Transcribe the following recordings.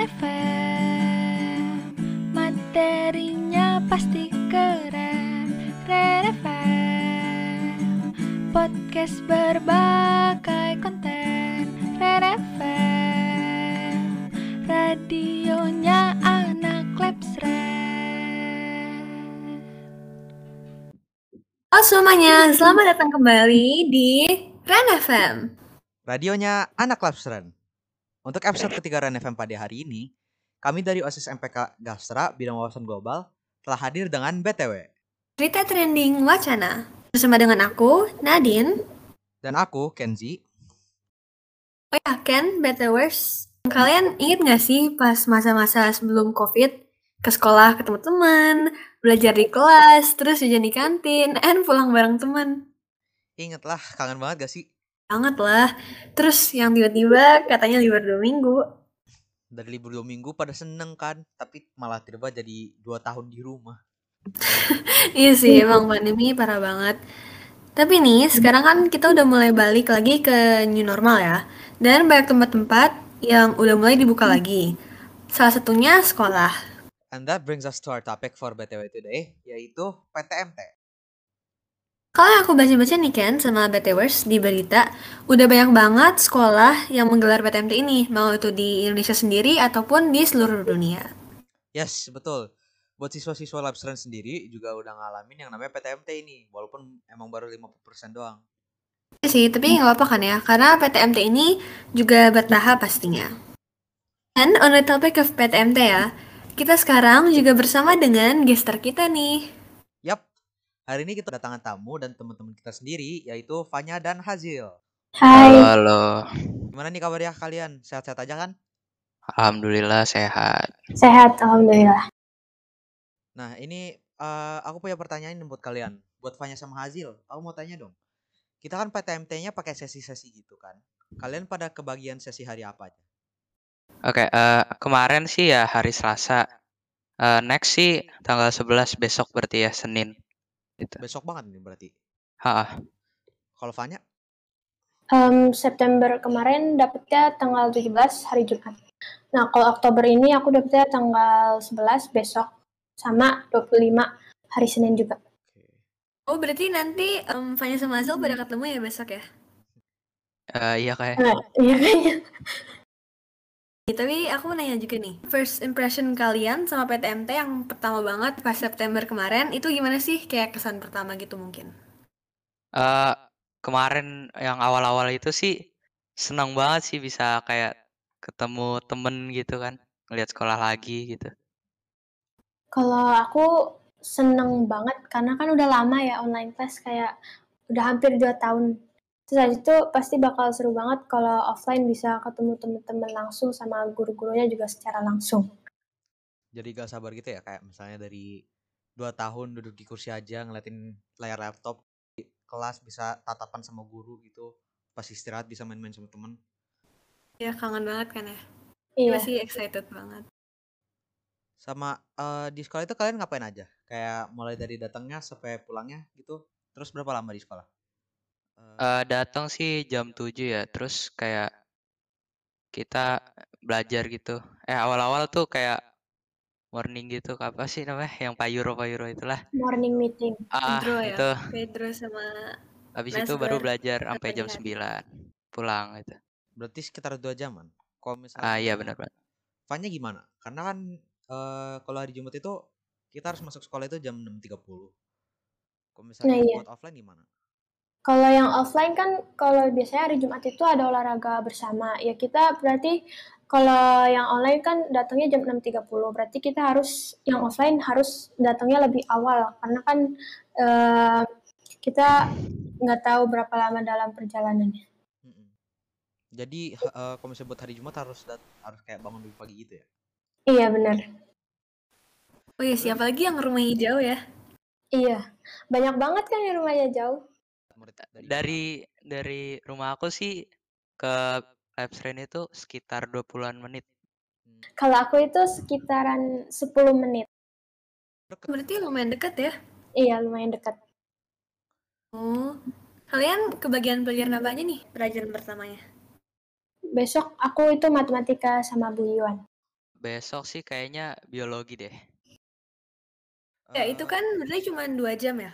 Red FM Materinya pasti keren. Red FM Podcast berbagai konten. Red FM Radionya anak labs Halo semuanya, selamat datang kembali di Ren FM. Radionya Anak Labstran. Untuk episode ketiga Ren FM pada hari ini, kami dari OSIS MPK Gastra bidang wawasan global telah hadir dengan BTW Cerita trending wacana bersama dengan aku, Nadine. dan aku Kenzi. Oh ya, Ken, BTWers. Kalian inget gak sih pas masa-masa sebelum COVID, ke sekolah ketemu teman, belajar di kelas, terus jajan di kantin, and pulang bareng teman. Ingat lah, kangen banget gak sih? Banget lah. Terus yang tiba-tiba katanya libur dua minggu. Dari libur dua minggu pada seneng kan, tapi malah tiba jadi dua tahun di rumah. Iya sih, emang pandemi parah banget. Tapi nih, sekarang kan kita udah mulai balik lagi ke new normal ya. Dan banyak tempat-tempat yang udah mulai dibuka lagi. Salah satunya sekolah. And that brings us to our topic for BTW today, yaitu PTMT. Kalau yang aku baca-baca nih Ken sama BTWers di berita, udah banyak banget sekolah yang menggelar PTMT ini, mau itu di Indonesia sendiri ataupun di seluruh dunia. Yes, betul. Buat siswa-siswa Labstran sendiri juga udah ngalamin yang namanya PTMT ini, walaupun emang baru 50% doang. Iya sih, tapi nggak apa-apa kan ya, karena PTMT ini juga bertahap pastinya. And on the topic of PTMT ya, kita sekarang juga bersama dengan gestar kita nih. Hari ini kita kedatangan tamu dan teman-teman kita sendiri, yaitu Fanya dan Hazil. Halo, Hai, halo. Gimana nih kabarnya kalian? Sehat-sehat aja kan? Alhamdulillah sehat. sehat alhamdulillah. Nah, ini eh, aku punya pertanyaan nih buat kalian. Buat Fanya sama Hazil, aku mau tanya dong. Kita kan PTMT-nya pakai sesi-sesi gitu kan. Kalian pada kebagian sesi hari apa aja? Oke, eh, kemarin sih ya hari Selasa. Eh, next sih tanggal 11 besok berarti ya Senin. Gitu. Besok banget nih berarti. Ha, Kalau Fanya, Em, September kemarin dapetnya tanggal 17 hari Jumat. Nah, kalau Oktober ini aku dapetnya tanggal 11 besok sama 25 hari Senin juga. oke. Oh, berarti nanti em, Fanya sama Azul pada ketemu ya besok ya? Eh, iya kayak. Nah, iya kayaknya. Tapi aku mau nanya juga nih, first impression kalian sama PTMT yang pertama banget pas September kemarin, itu gimana sih? Kayak kesan pertama gitu mungkin? Eh, kemarin yang awal-awal itu sih senang banget sih bisa kayak ketemu temen gitu kan, ngeliat sekolah lagi gitu. Kalau aku seneng banget karena kan udah lama ya online class kayak udah hampir 2 tahun. Terus habis itu pasti bakal seru banget kalau offline bisa ketemu temen-temen langsung sama guru-gurunya juga secara langsung. Jadi gak sabar gitu ya kayak misalnya dari dua tahun duduk di kursi aja ngeliatin layar laptop di kelas bisa tatapan sama guru gitu. Pas istirahat bisa main-main sama temen. Ya kangen banget kan ya? Iya. Masih excited banget. Sama eh, di sekolah itu kalian ngapain aja? Kayak mulai dari datangnya sampai pulangnya gitu. Terus berapa lama di sekolah? Eh, Eh, datang sih jam 7 ya, terus kayak kita belajar gitu. Eh, awal-awal tuh kayak morning gitu, apa sih namanya? Yang payuro-payuro itulah. Morning meeting. Ah, Pedro ya? itu. Pedro sama Habis itu baru Nasber belajar sampai jam latihan. 9. Pulang gitu. berarti sekitar dua jaman. Kalau misalnya Ah, iya benar banget. Fanya gimana? Karena kan eh, kalau hari Jumat itu kita harus masuk sekolah itu jam 6.30. Kalau misalnya iya. buat offline gimana? Kalau yang offline kan, kalau biasanya hari Jumat itu ada olahraga bersama. Ya kita berarti kalau yang online kan datangnya jam 6.30. Berarti kita harus, yang offline harus datangnya lebih awal. Karena kan eh, kita nggak tahu berapa lama dalam perjalanannya. Jadi eh, kalau misalnya buat hari Jumat harus dat- harus kayak bangun lebih pagi gitu ya? Iya benar. Oh iya, siapa lagi yang rumahnya jauh ya? Iya. Banyak banget kan yang rumahnya jauh. Murid dari Dari dari rumah aku sih ke Labsren itu sekitar 20-an menit. Hmm, Kalau aku itu sekitaran 10 menit. deket. Berarti lumayan dekat ya? Iya, lumayan dekat. Oh, kalian kebagian pelajaran apa aja nih pelajaran pertamanya? Besok aku itu matematika sama Bu Yuan. besok sih kayaknya biologi deh. Ya itu Eh, kan berarti cuma dua jam ya?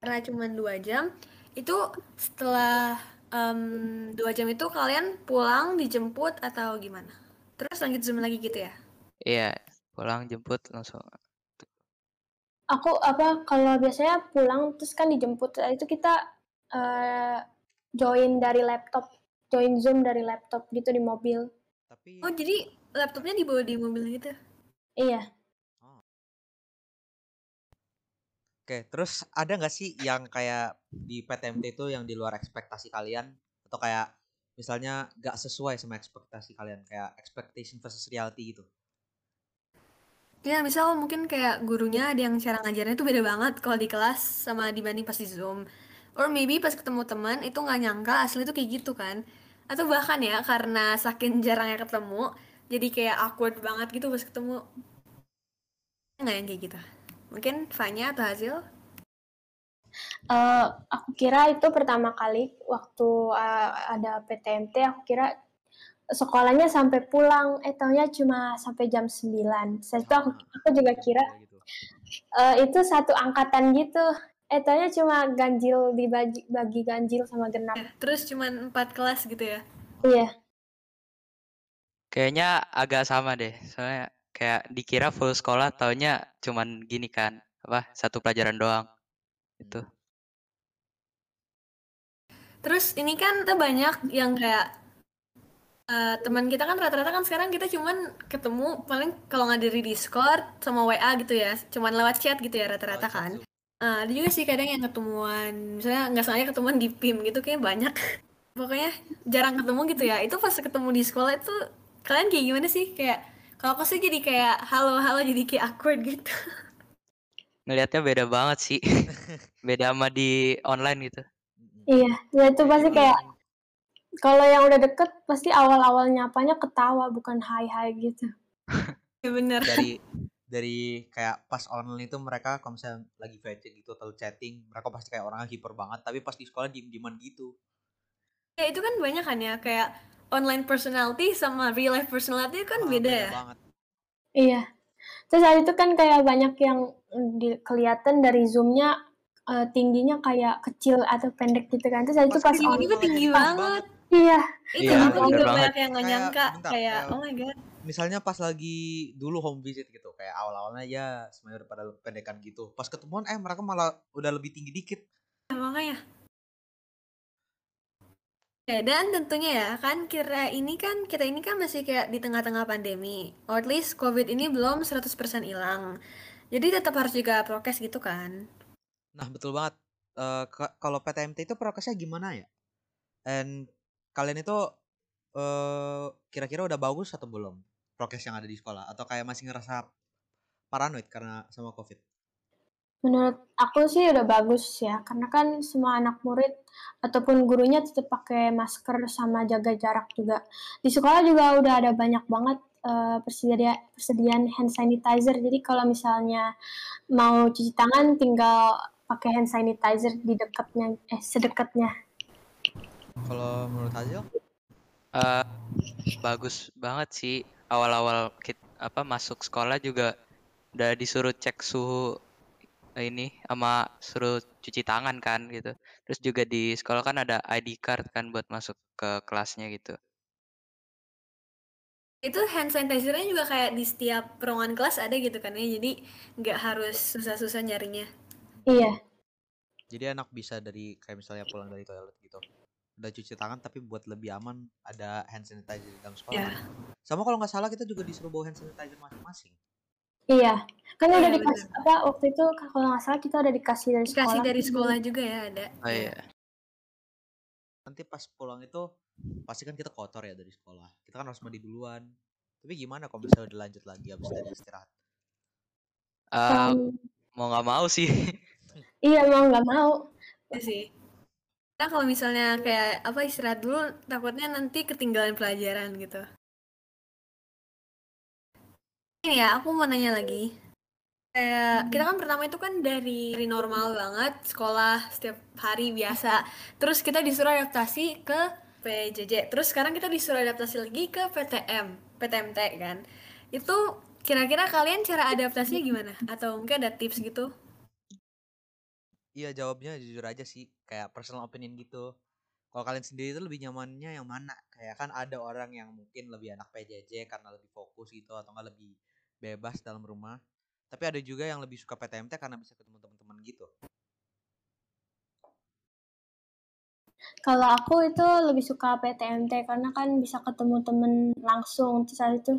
Karena cuma dua jam, itu setelah em, dua jam itu kalian pulang dijemput atau gimana? Terus lanjut zoom lagi gitu ya? Iya, pulang jemput langsung. Aku apa kalau biasanya pulang terus kan dijemput Setelah itu kita eh, join dari laptop, join Zoom dari laptop gitu di mobil. tapi Oh jadi laptopnya dibawa di mobil gitu? Iya. Oke, terus ada nggak sih yang kayak di PTMT itu yang di luar ekspektasi kalian atau kayak misalnya nggak sesuai sama ekspektasi kalian kayak expectation versus reality gitu? Ya misal mungkin kayak gurunya ada yang cara ngajarnya tuh beda banget kalau di kelas sama dibanding pas di Zoom. Or maybe pas ketemu teman itu nggak nyangka asli tuh kayak gitu kan. Atau bahkan ya karena saking jarangnya ketemu, jadi kayak awkward banget gitu pas ketemu. Nggak yang kayak gitu. Mungkin Fanya atau Hasil? Eh, aku kira itu pertama kali waktu eh, ada PTMT aku kira sekolahnya sampai pulang eh taunya cuma sampai jam 9 Setelah itu aku, Ah, aku juga kira eh, itu satu angkatan gitu eh taunya cuma ganjil dibagi bagi ganjil sama genap Ya, terus cuman empat kelas gitu ya? iya Kayaknya agak sama deh. Soalnya kayak dikira full sekolah, taunya cuman gini kan, apa satu pelajaran doang. Itu. Terus ini kan kita banyak yang kayak eh, teman kita kan rata-rata kan sekarang kita cuman ketemu paling kalau nggak dari Discord sama WA gitu ya, cuman lewat chat gitu ya rata-rata kan. Eh, ada juga sih kadang yang ketemuan, misalnya nggak sengaja ketemuan di PIM gitu kayak banyak. Pokoknya jarang ketemu gitu ya. Itu pas ketemu di sekolah itu kalian kayak gimana sih? Kayak kalau aku sih jadi kayak halo-halo jadi kayak awkward gitu. Ngelihatnya beda banget sih. Beda sama di online gitu. Iya ya itu pasti kayak kalau yang udah deket pasti awal-awal nyapanya ketawa bukan hai hai gitu Ya bener. dari dari kayak pas online itu mereka kalau misalnya lagi VC gitu atau chatting mereka pasti kayak orangnya hiper banget tapi pas di sekolah diem dieman gitu Ya itu kan banyak kan ya kayak online personality sama real life personality kan Ah, beda ya. banget Iya. Terus saat itu kan kayak banyak yang di, kelihatan dari zoomnya eh, tingginya kayak kecil atau pendek gitu kan. Terus saat itu Pas pas Tinggi on, itu tinggi Pas banget. iya, Itu Iya, aku juga banget. banyak yang nggak Kayak, nyangka bentar, kayak kayak- oh my god. misalnya pas lagi dulu home visit gitu kayak awal-awalnya ya semuanya udah pada pendekan gitu pas ketemuan eh mereka malah udah lebih tinggi dikit Ya, Ya, dan tentunya ya kan kira ini kan kita ini kan masih kayak di tengah-tengah pandemi. Or at least COVID ini belum 100% hilang. Jadi tetap harus juga prokes gitu kan. nah betul banget ka- kalau PTMT itu prokesnya gimana ya and kalian itu eh kira-kira udah bagus atau belum prokes yang ada di sekolah atau kayak masih ngerasa paranoid karena sama covid menurut aku sih udah bagus ya. Karena kan semua anak murid ataupun gurunya tetap pakai masker sama jaga jarak juga. Di sekolah juga udah ada banyak banget persedia persediaan hand sanitizer. Jadi kalau misalnya mau cuci tangan tinggal pakai hand sanitizer di dekatnya eh sedekatnya. kalau menurut Hasil Eh, bagus banget sih. Awal-awal apa masuk sekolah juga udah disuruh cek suhu ini sama suruh cuci tangan kan gitu. Terus juga di sekolah kan ada ID card kan buat masuk ke kelasnya gitu. Itu hand sanitizer-nya juga kayak di setiap ruangan kelas ada gitu kan ya. Jadi nggak harus susah-susah nyarinya. Iya. jadi anak bisa dari kayak misalnya pulang dari toilet gitu udah cuci tangan tapi buat lebih aman ada hand sanitizer di dalam sekolah Ya. kan? sama kalau nggak salah kita juga disuruh bawa hand sanitizer masing-masing Iya. Kan Iya, udah bener. dikasih apa waktu itu kalau nggak salah kita udah dikasih dari sekolah. Dikasih dari sekolah juga ya ada. Oh iya. nanti pas pulang itu pasti kan kita kotor ya dari sekolah kita kan harus mandi duluan tapi gimana kalau misalnya udah lanjut lagi habis dari istirahat Eh, Um, mau nggak mau sih. iya mau nggak mau. Iya sih. Nah kalau misalnya kayak apa istirahat dulu takutnya nanti ketinggalan pelajaran gitu. Ini ya aku mau nanya lagi. Kayak kita kan pertama itu kan dari, dari normal banget sekolah setiap hari biasa. Terus kita disuruh adaptasi ke PJJ. Terus sekarang kita disuruh adaptasi lagi ke PTM, PTMT kan. Itu kira-kira kalian cara adaptasinya gimana? Atau mungkin ada tips gitu? Iya jawabnya jujur aja sih kayak personal opinion gitu. Kalau kalian sendiri itu lebih nyamannya yang mana? Kayak kan ada orang yang mungkin lebih enak PJJ karena lebih fokus gitu atau enggak lebih bebas dalam rumah. Tapi ada juga yang lebih suka PTMT karena bisa ketemu teman-teman gitu. Kalau aku itu lebih suka PTMT karena kan bisa ketemu temen langsung. Terus habis itu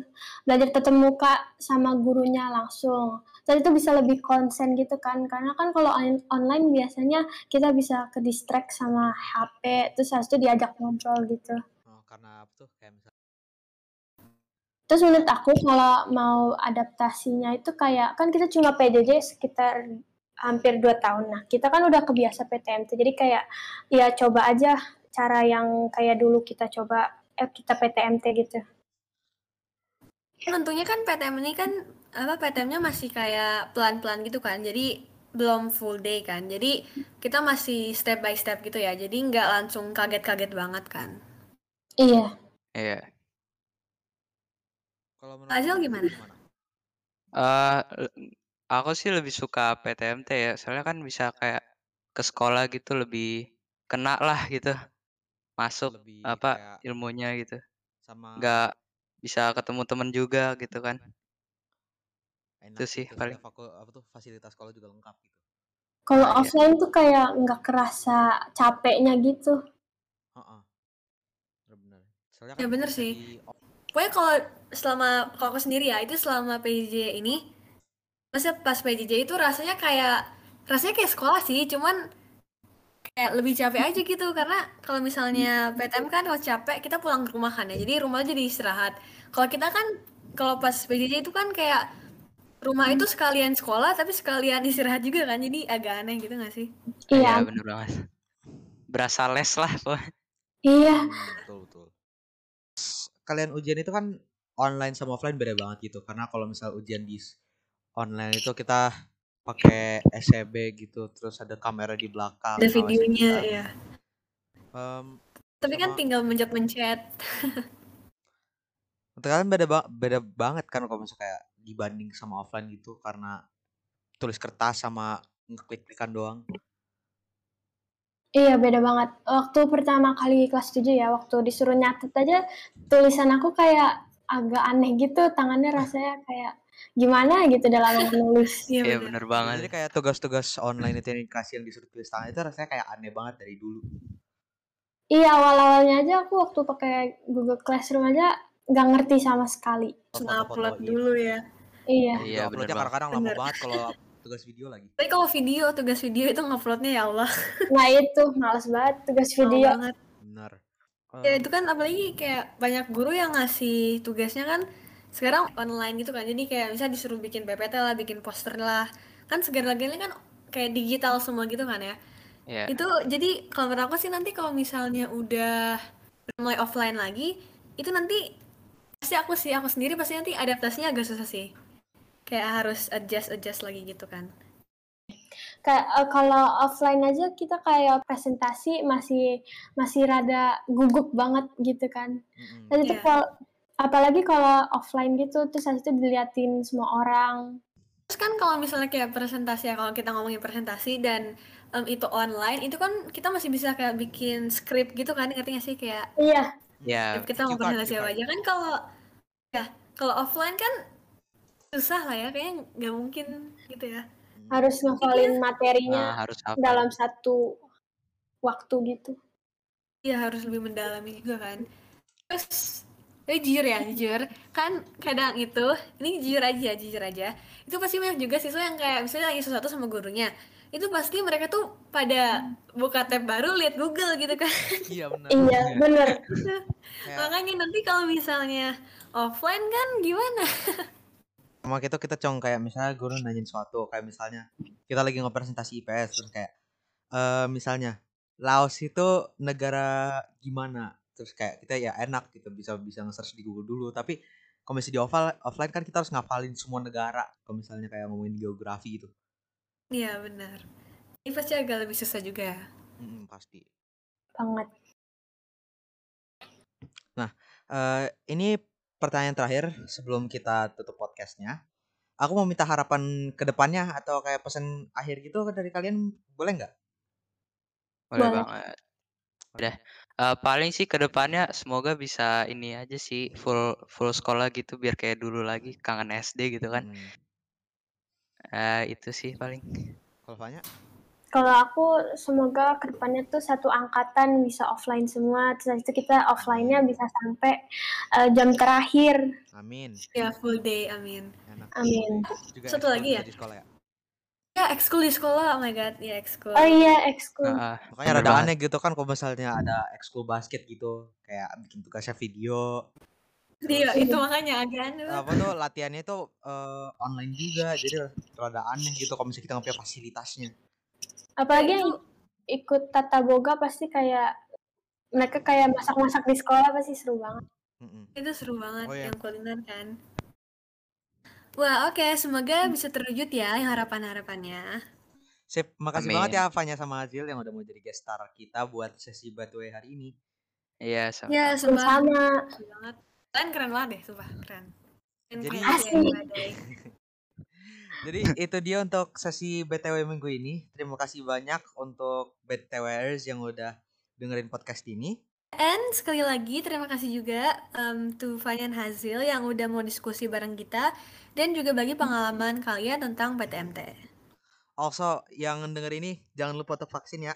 belajar tetap muka sama gurunya langsung. Terus itu bisa lebih konsen gitu kan. Karena kan kalau on- online biasanya kita bisa ke distract sama HP. Terus habis itu diajak ngobrol gitu. Oh, karena apa tuh kayak misalnya Terus menurut aku kalau mau adaptasinya itu kayak kan kita cuma PJJ sekitar hampir 2 tahun. Nah, kita kan udah kebiasa PTMT. Jadi kayak ya coba aja cara yang kayak dulu kita coba eh kita PTMT gitu. Tentunya kan PTM ini kan apa PTM-nya masih kayak pelan-pelan gitu kan. Jadi belum full day kan. Jadi kita masih step by step gitu ya. Jadi nggak langsung kaget-kaget banget kan. Iya. Iya. Kalau menurut Azil gimana? Eh, aku sih lebih suka PTMT ya, soalnya kan bisa kayak ke sekolah gitu lebih kena lah gitu, masuk Lebih apa ilmunya gitu, sama nggak bisa ketemu temen juga gitu kan. enak Itu sih gitu. paling. Udah faku- apa tuh fasilitas sekolah juga lengkap gitu. Kalau Ah, iya. offline tuh kayak nggak kerasa capeknya gitu. Heeh. Bener-bener. Soalnya Ya kan bener bisa sih. di Pokoknya kalau selama kalau aku sendiri ya itu selama PJJ ini, maksudnya pas PJJ itu rasanya kayak rasanya kayak sekolah sih, cuman kayak lebih capek aja gitu karena kalau misalnya PTM kan kalau capek kita pulang ke rumah kan ya, jadi rumah jadi istirahat. Kalau kita kan kalau pas PJJ itu kan kayak rumah itu sekalian sekolah tapi sekalian istirahat juga kan, jadi agak aneh gitu gak sih? Iya. Iya bener banget. Berasa les lah pokoknya. Iya. Betul betul. Kalian ujian itu kan online sama offline beda banget gitu. Karena kalau misal ujian di online itu kita pakai SCB gitu, terus ada kamera di belakang, Ada videonya kita. ya. Em, Tapi kan tinggal mencet-mencet. untuk kalian beda ba- beda banget kan kalau misalnya kayak dibanding sama offline gitu karena tulis kertas sama ngeklik-klikan doang. Iya, beda banget. Waktu pertama kali kelas 7 ya, waktu disuruh nyatet aja tulisan aku kayak agak aneh gitu, tangannya rasanya kayak gimana gitu dalam menulis. Iya Iya bener. bener banget. Jadi kayak tugas-tugas online itu yang dikasih yang disuruh tulis tangan itu rasanya kayak aneh banget dari dulu. Iya, awal-awalnya aja aku waktu pakai Google Classroom aja nggak ngerti sama sekali. Upload gitu. dulu ya. Iya. Iya uploadnya kadang-kadang lama banget kalau tugas video lagi. Tapi kalau video, tugas video itu nguploadnya ya Allah, Nah itu, males banget tugas video. banget. Benar. Ya Em, itu kan apalagi kayak banyak guru yang ngasih tugasnya kan sekarang online gitu kan. Jadi kayak bisa disuruh bikin PPT lah, bikin poster lah. Kan segala-galanya kan kayak digital semua gitu kan ya. Iya. Itu jadi kalau menurut aku sih nanti kalau misalnya udah mulai offline lagi, itu nanti pasti aku sih aku sendiri pasti nanti adaptasinya agak susah sih. Kayak harus adjust adjust lagi gitu kan. Kayak eh, kalau offline aja kita kayak presentasi masih masih rada gugup banget gitu kan. mm-mm. Dan itu Iya. kalau apalagi kalau offline gitu terus habis itu diliatin semua orang. Terus kan kalau misalnya kayak presentasi ya, kalau kita ngomongin presentasi dan em, itu online, itu kan kita masih bisa kayak bikin script gitu kan, ngerti gak sih kayak Iya, Ya script kita mau presentasi apa aja kan kalau ya kalau offline kan susah lah ya, kayaknya nggak mungkin gitu ya. Harus ngafalin nah, materinya harus hafal. dalam satu waktu gitu. Iya harus lebih mendalami juga kan. Terus, tapi jujur ya, jujur kan kadang itu, ini jujur aja, jujur aja, itu pasti banyak juga siswa yang kayak misalnya lagi sesuatu sama gurunya, itu pasti mereka tuh pada buka tab baru lihat Google gitu kan. Iya benar. Iya, bener. Kayak Makanya nanti kalau misalnya offline kan gimana? Sama kita kita cong kayak misalnya guru nanyain suatu kayak misalnya kita lagi ngepresentasi IPS terus kayak eh misalnya Laos itu negara gimana terus kayak kita ya enak gitu bisa bisa nge-search di Google dulu tapi kalau misalnya di offline offline kan kita harus ngafalin semua negara kalau misalnya kayak ngomongin geografi gitu Iya benar. Ini pasti agak lebih susah juga. ya. Mm-mm, pasti Banget. eh ini pertanyaan terakhir sebelum kita tutup podcastnya. Aku mau minta harapan ke depannya atau kayak pesan akhir gitu dari kalian boleh nggak? Boleh banget. Udah. Eh, paling sih ke depannya semoga bisa ini aja sih full full sekolah gitu biar kayak dulu lagi kangen SD gitu kan. Hmm. Eh, itu sih paling. Kalau Fanya? Kalau aku semoga ke depannya tuh satu angkatan bisa offline semua, terus itu kita offline-nya bisa sampai eh, jam terakhir. Amin. Ya full day, amin. Enak. Amin. Juga Satu lagi ya? Di sekolah ya. Ya ekskul di sekolah, oh my god, ya ekskul. Oh iya, ekskul. Heeh, Makanya rada aneh gitu kan kalau misalnya ada ekskul basket gitu, kayak bikin tugasnya video. Iya, itu makanya agak aneh. Apa tuh latihannya tuh eh, online juga, jadi rada aneh gitu kalau misalnya kita nggak punya fasilitasnya. Apalagi itu- yang ikut tata boga pasti kayak mereka kayak masak-masak di sekolah pasti seru banget. Mm-mm. Itu seru banget Oh, iya. yang kuliner kan. Wah, oke, semoga bisa terwujud ya yang harapan-harapannya. Sip, makasih Amin. banget ya Fanya sama Azil yang udah mau jadi guest star kita buat sesi Batway hari ini. Iya, sama. Ya, sumpah Sama. keren banget. Kalian keren banget deh, sumpah, keren. Keren Jadi- badai. Jadi itu dia untuk sesi BTW minggu ini. Terima kasih banyak untuk BTWers yang udah dengerin podcast ini. And sekali lagi terima kasih juga um, to Fanyan Hazil yang udah mau diskusi bareng kita dan juga bagi pengalaman kalian tentang PTMT. Also, yang denger ini jangan lupa untuk vaksin ya.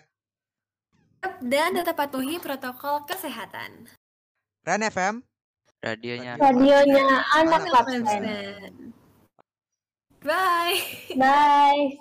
Dan tetap patuhi protokol kesehatan. Ren FM. Radionya Radionya anak Anak. Bye. Bye.